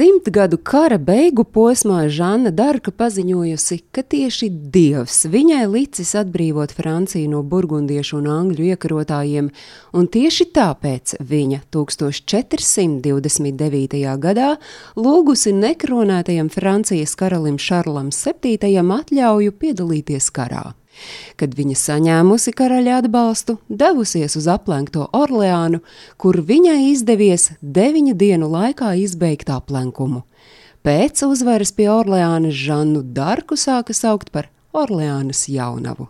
Simtgadu kara beigu posmā Žana Darka paziņojusi, ka tieši Dievs viņai licis atbrīvot Franciju no burgundiešu un angļu iekarotājiem, un tieši tāpēc viņa 1429. gadā lūgusi nekronētajam Francijas karalim Šarlam VII atļauju piedalīties karā. Kad viņa saņēmusi karaļa atbalstu, devusies uz aplenkto Orleānu, kur viņai izdevies deviņu dienu laikā izbeigt aplenkumu. Pēc uzvaras pie Orleānas Žannu Darku sāka saukt par Orleānas jaunavu.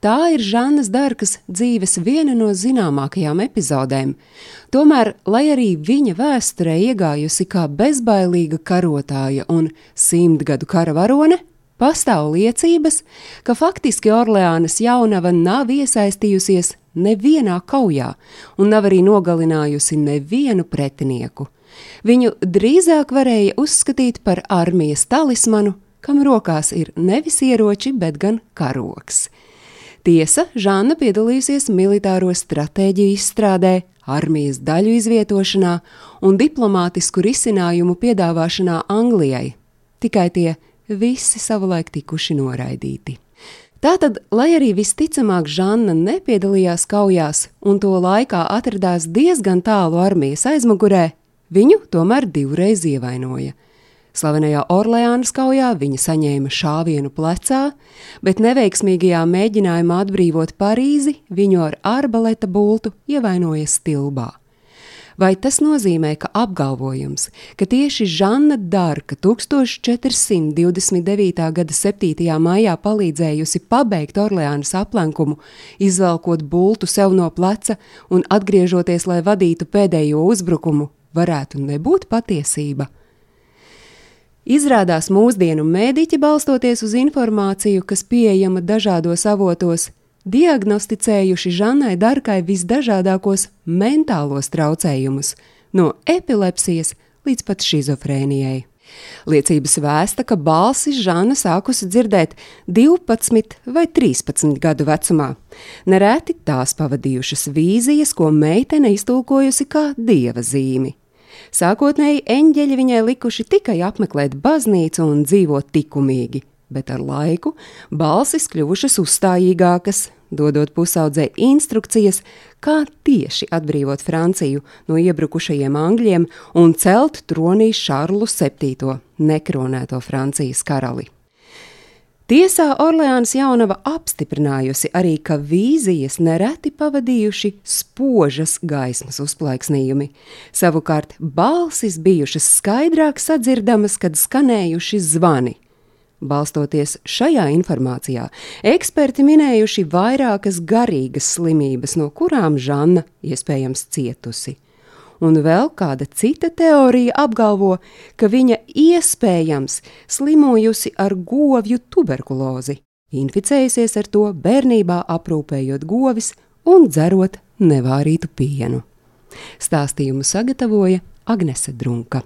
Tā ir Žanas Darkas dzīves viena no zināmākajām epizodēm. Tomēr, lai arī viņa vēsturē iegājusi kā bezbailīga karotāja un simtgadu kara varone, Pastāv liecības, ka faktiski Orleānas jaunava nav iesaistījusies nevienā kaujā un nav arī nogalinājusi nevienu pretinieku. Viņu drīzāk varēja uzskatīt par armijas talismanu, kam rokās ir nevis ieroči, bet gan karoks. Tiesa, Žāna piedalīsies militāro stratēģiju izstrādē, armijas daļu izvietošanā un diplomātisku risinājumu piedāvāšanā Anglijai. Tikai tie visi savulaik tikuši noraidīti. Tātad, lai arī visticamāk Žanna nepiedalījās kaujās un to laikā atradās diezgan tālu armijas aizmugurē, viņu tomēr divreiz ievainoja. Slavenajā Orleānas kaujā viņa saņēma šāvienu plecā, bet neveiksmīgajā mēģinājumā atbrīvot Parīzi viņu ar arbaleta bultu ievainoja stilbā. Vai tas nozīmē, ka apgalvojums, ka tieši Žanna Darka 1429. gada 7. maijā palīdzējusi pabeigt Orleānas aplenkumu, izvelkot bultu sev no pleca un atgriežoties, lai vadītu pēdējo uzbrukumu, varētu nebūt patiesība? Izrādās mūsdienu mēdīķi balstoties uz informāciju, kas pieejama dažādos avotos, diagnosticējuši Žanai Darkai visdažādākos mentālos traucējumus, no epilepsijas līdz pat šizofrēnijai. Liecības vēsta, ka balsis Žana sākusi dzirdēt 12 vai 13 gadu vecumā. Nereti tās pavadījušas vīzijas, ko meitene iztulkojusi kā dieva zīmi. Sākotnēji eņģeļi viņai likuši tikai apmeklēt baznīcu un dzīvot likumīgi, bet ar laiku balsis kļuvušas uzstājīgākas, dodot pusaudzē instrukcijas, kā tieši atbrīvot Franciju no iebrukušajiem angļiem un celt tronī Šarlu VII, nekronēto Francijas karali. Tiesā Orleānas jaunava apstiprinājusi arī, ka vīzijas nereti pavadījuši spožas gaismas uzplaiksnījumi. Savukārt balsis bijušas skaidrāk sadzirdamas, kad skanējuši zvani – Balstoties šajā informācijā, eksperti minējuši vairākas garīgas slimības, no kurām Žanna iespējams cietusi. Un vēl kāda cita teorija apgalvo, ka viņa iespējams slimojusi ar govju tuberkulozi, inficējusies ar to bērnībā aprūpējot govis un dzerot nevārītu pienu. Stāstījumu sagatavoja Agnese Drunka.